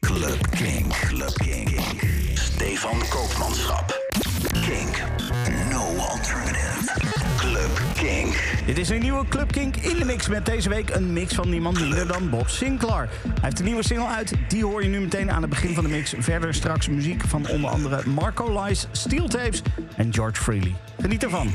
Club Kink. Club Kink. Stefan Koopmanschap. Kink. No alternative. Club Kink. Dit is een nieuwe Club Kink in de mix met deze week een mix van niemand minder dan Bob Sinclair. Hij heeft een nieuwe single uit, die hoor je nu meteen aan het begin van de mix. Verder straks muziek van onder andere Marco Lies, Steel Tapes en George Freely. Geniet ervan.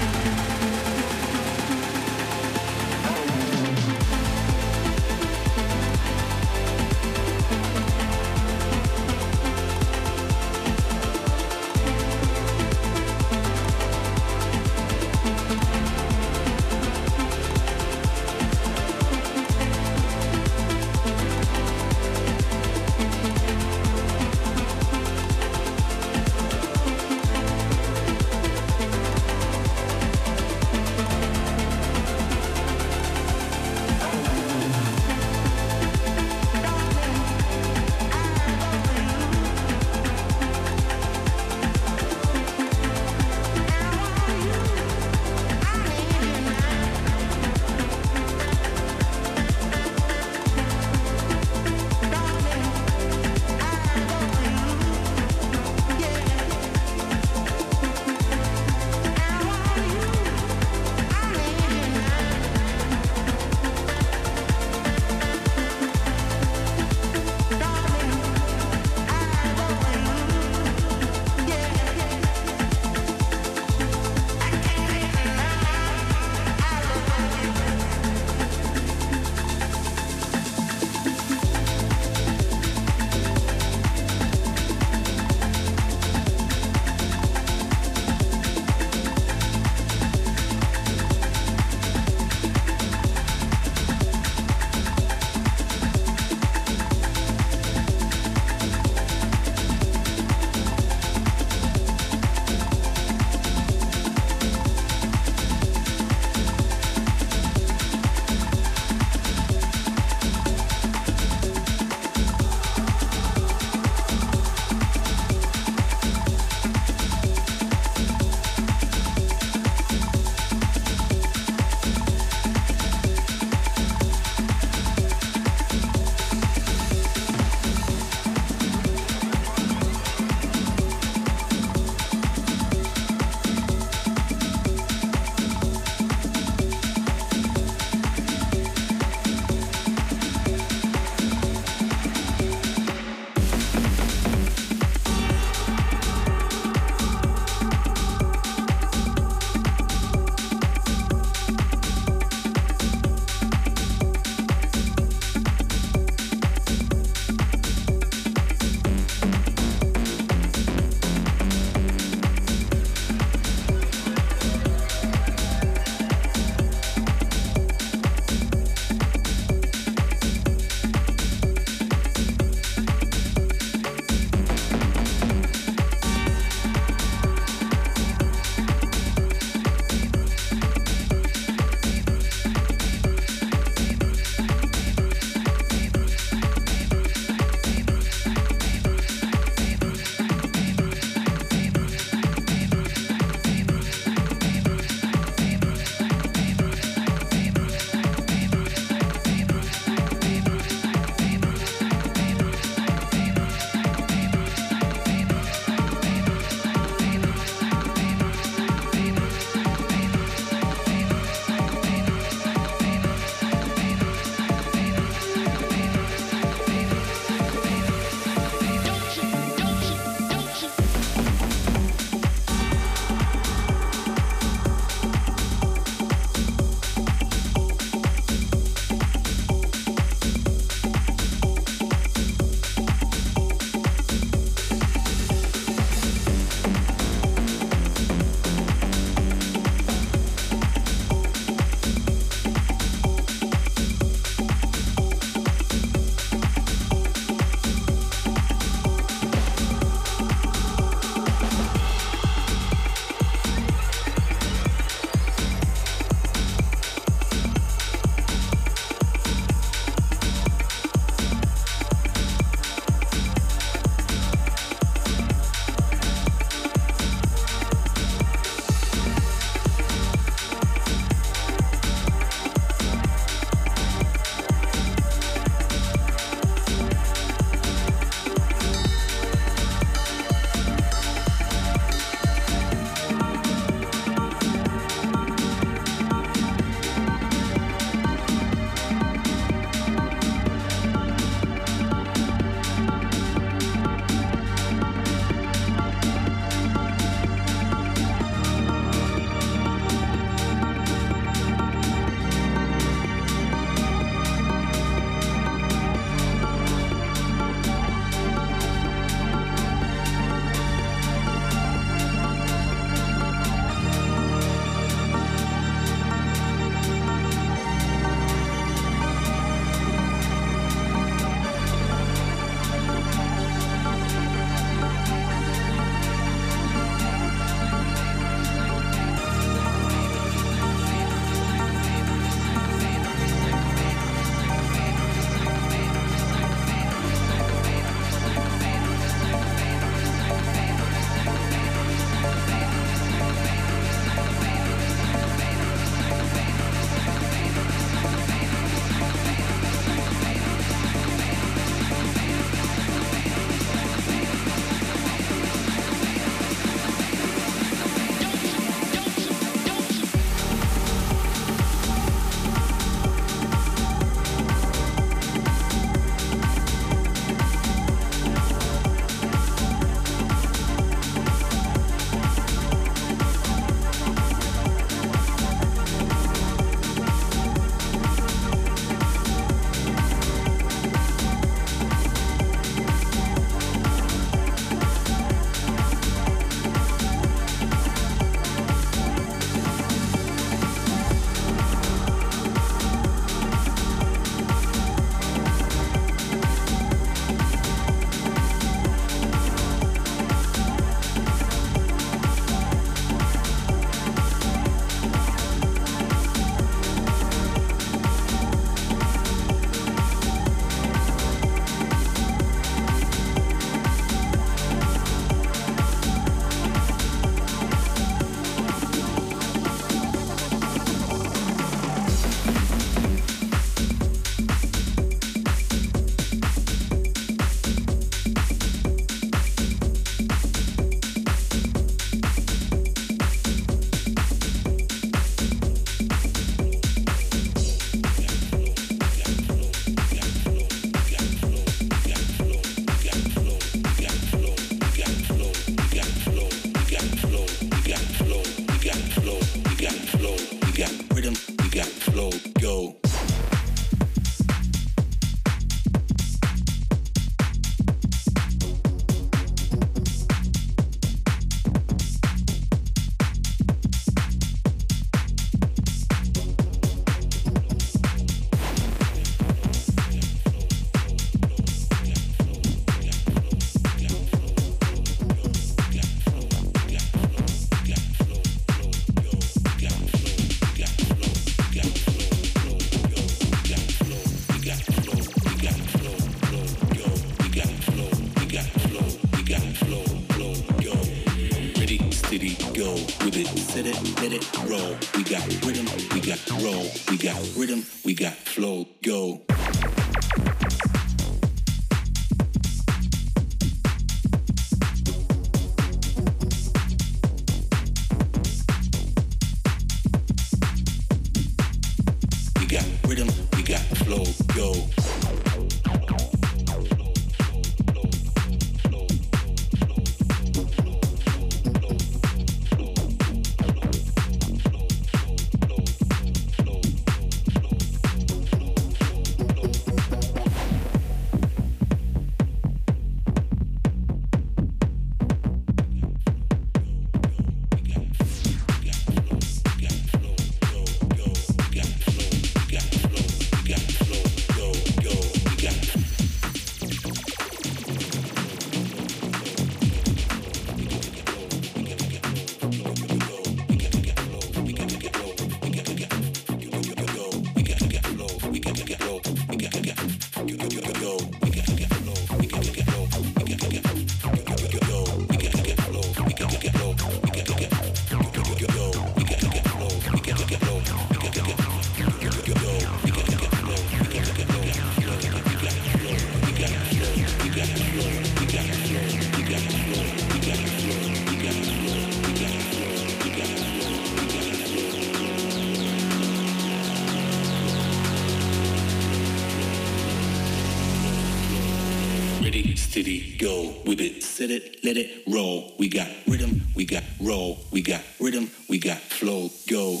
go with it. Set it, let it roll. We got rhythm, we got roll, we got rhythm, we got flow, go.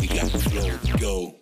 We got flow, go.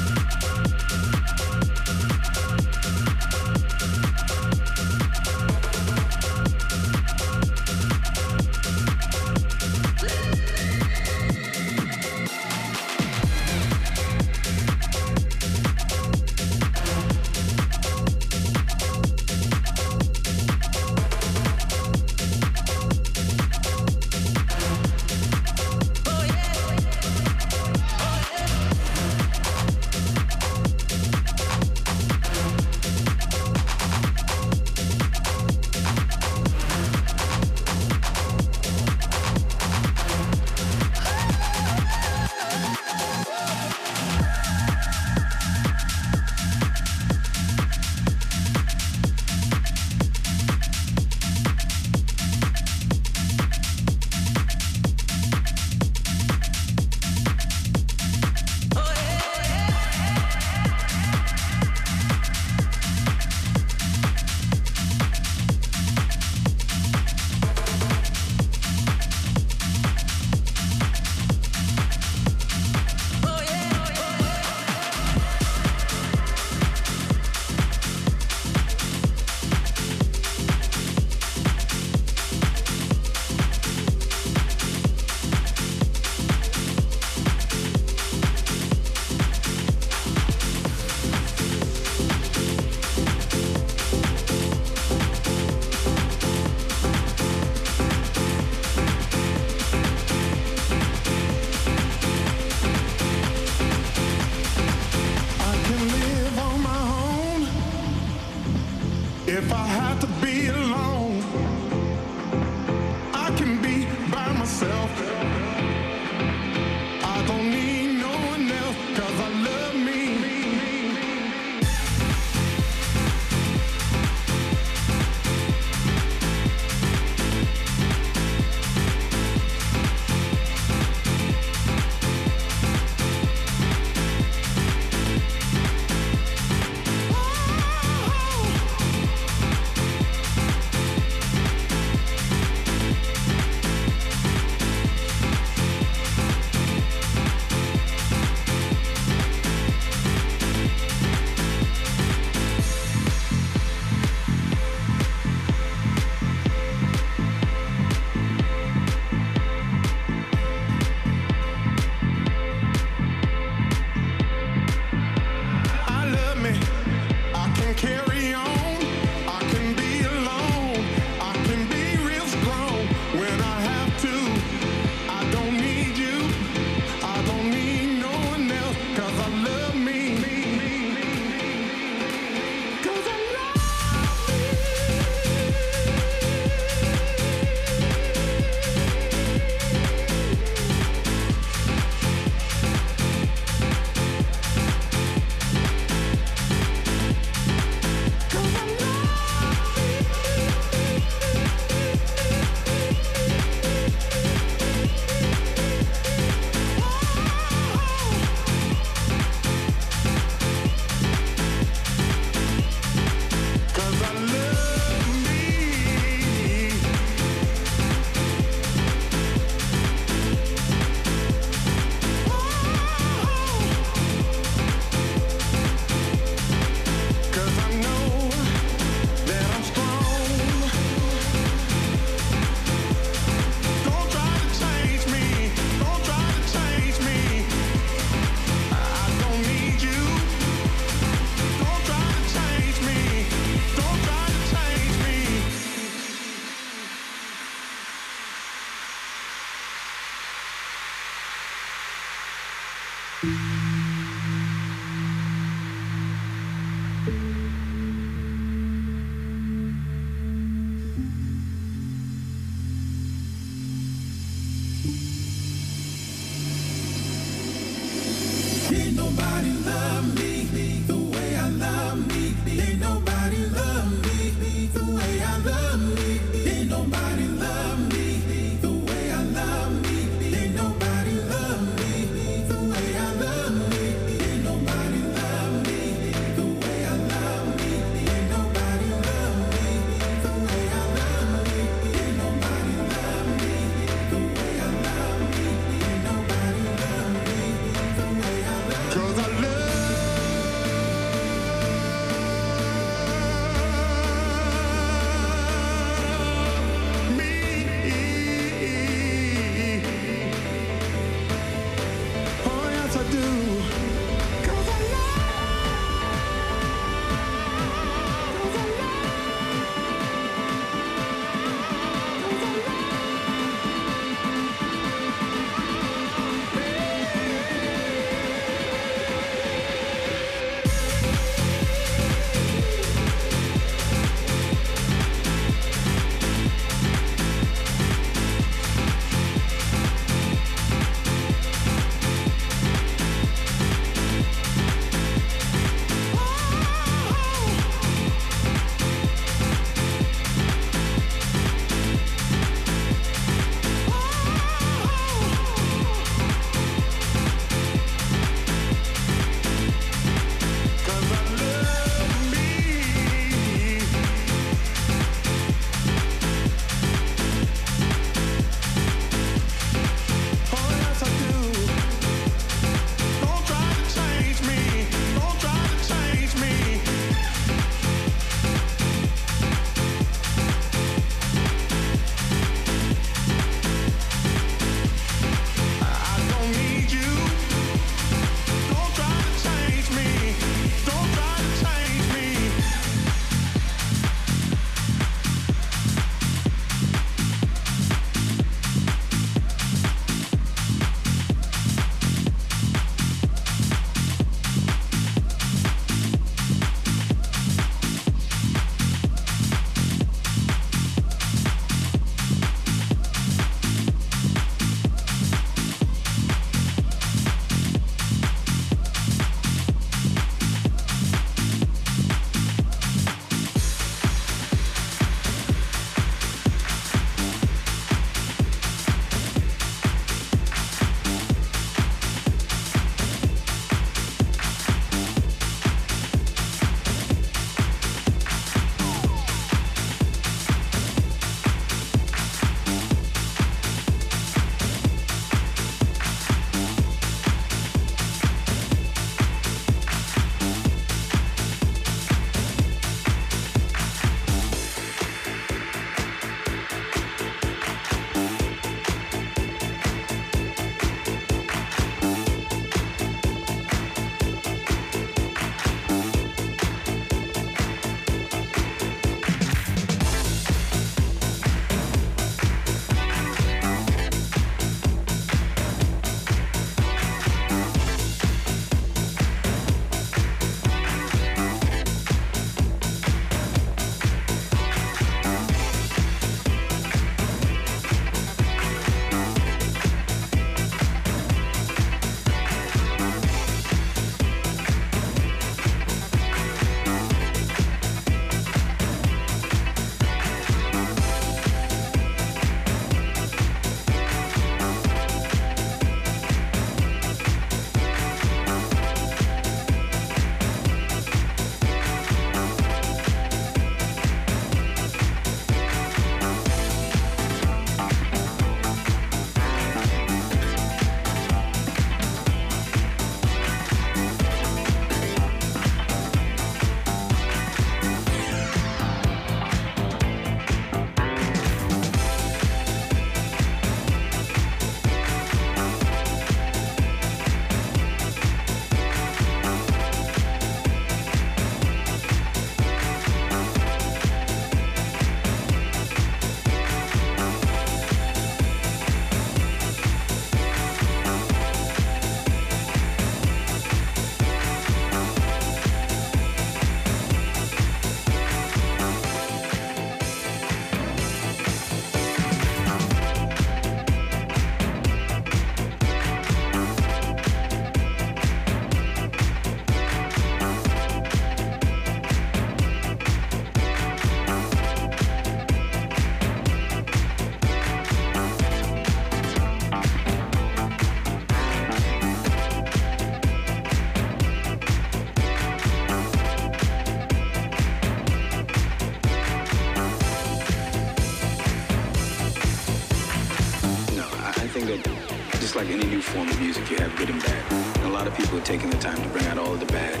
Good and bad. And a lot of people are taking the time to bring out all of the bad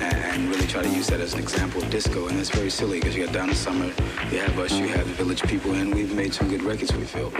and, and really try to use that as an example of disco. And that's very silly because you got Donna Summer, you have us, you have the Village People, and we've made some good records, we feel.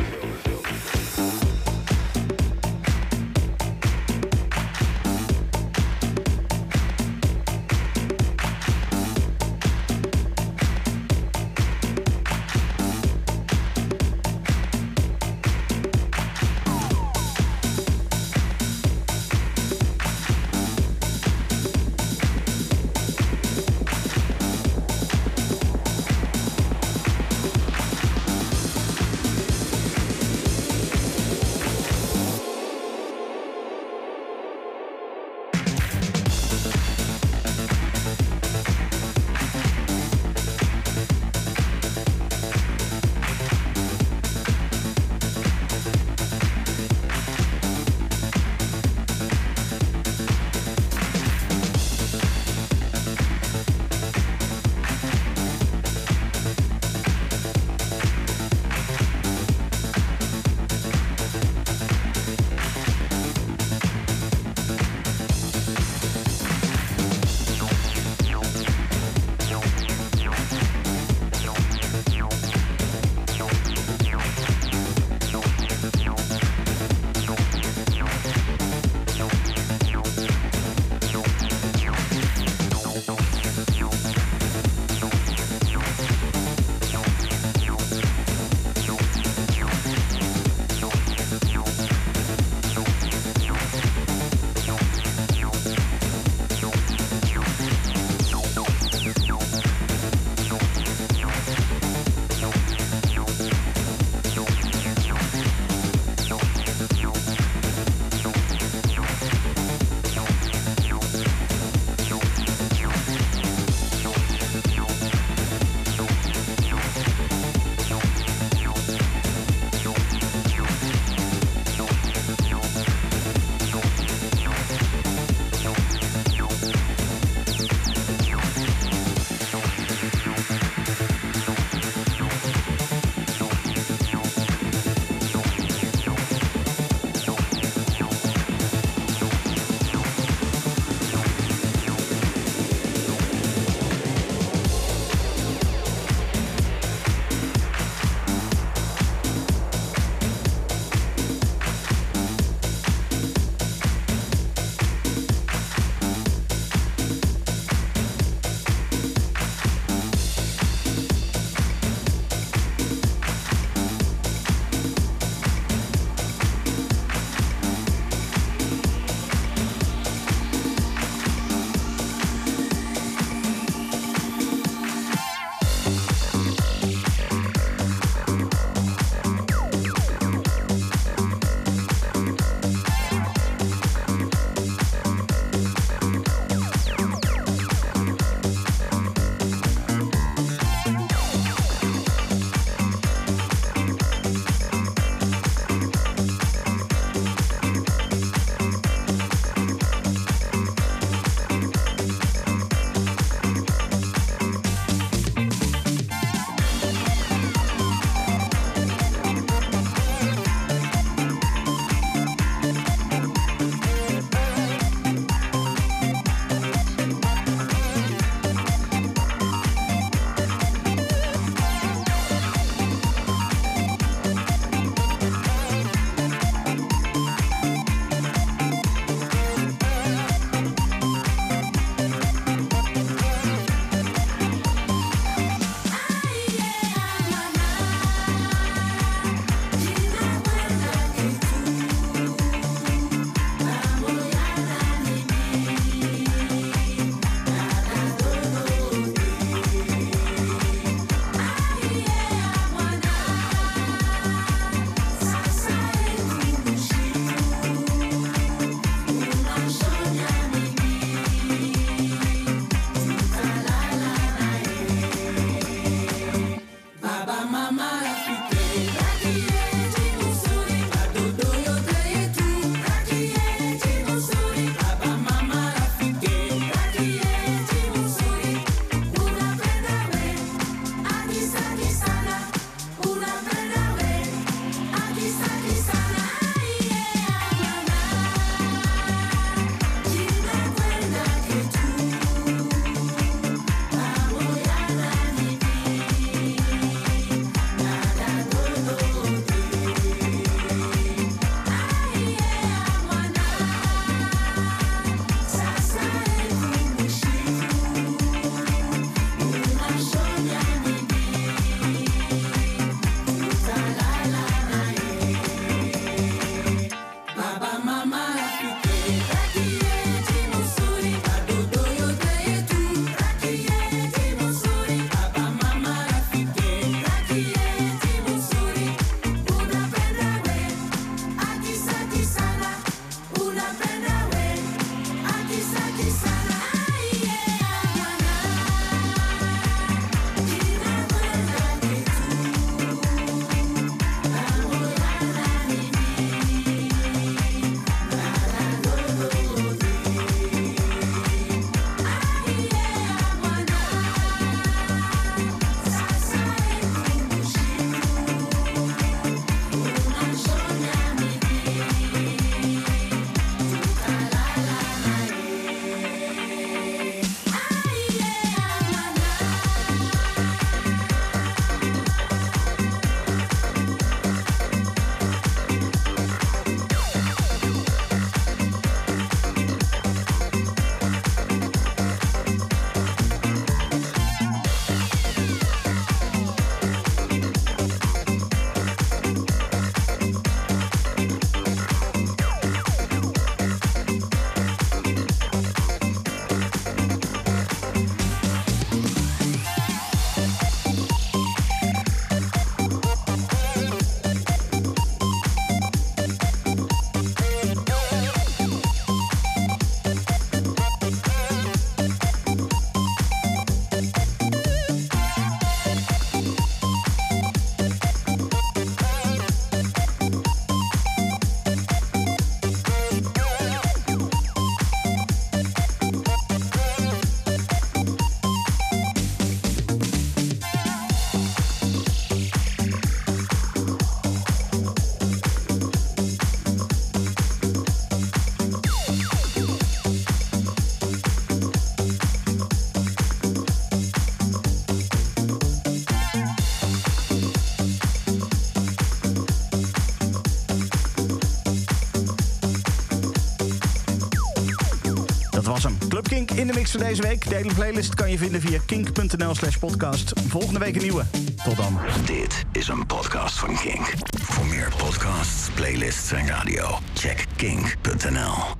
Kink in de mix van deze week. De hele playlist kan je vinden via kink.nl slash podcast. Volgende week een nieuwe. Tot dan. Dit is een podcast van Kink. Voor meer podcasts, playlists en radio, check kink.nl.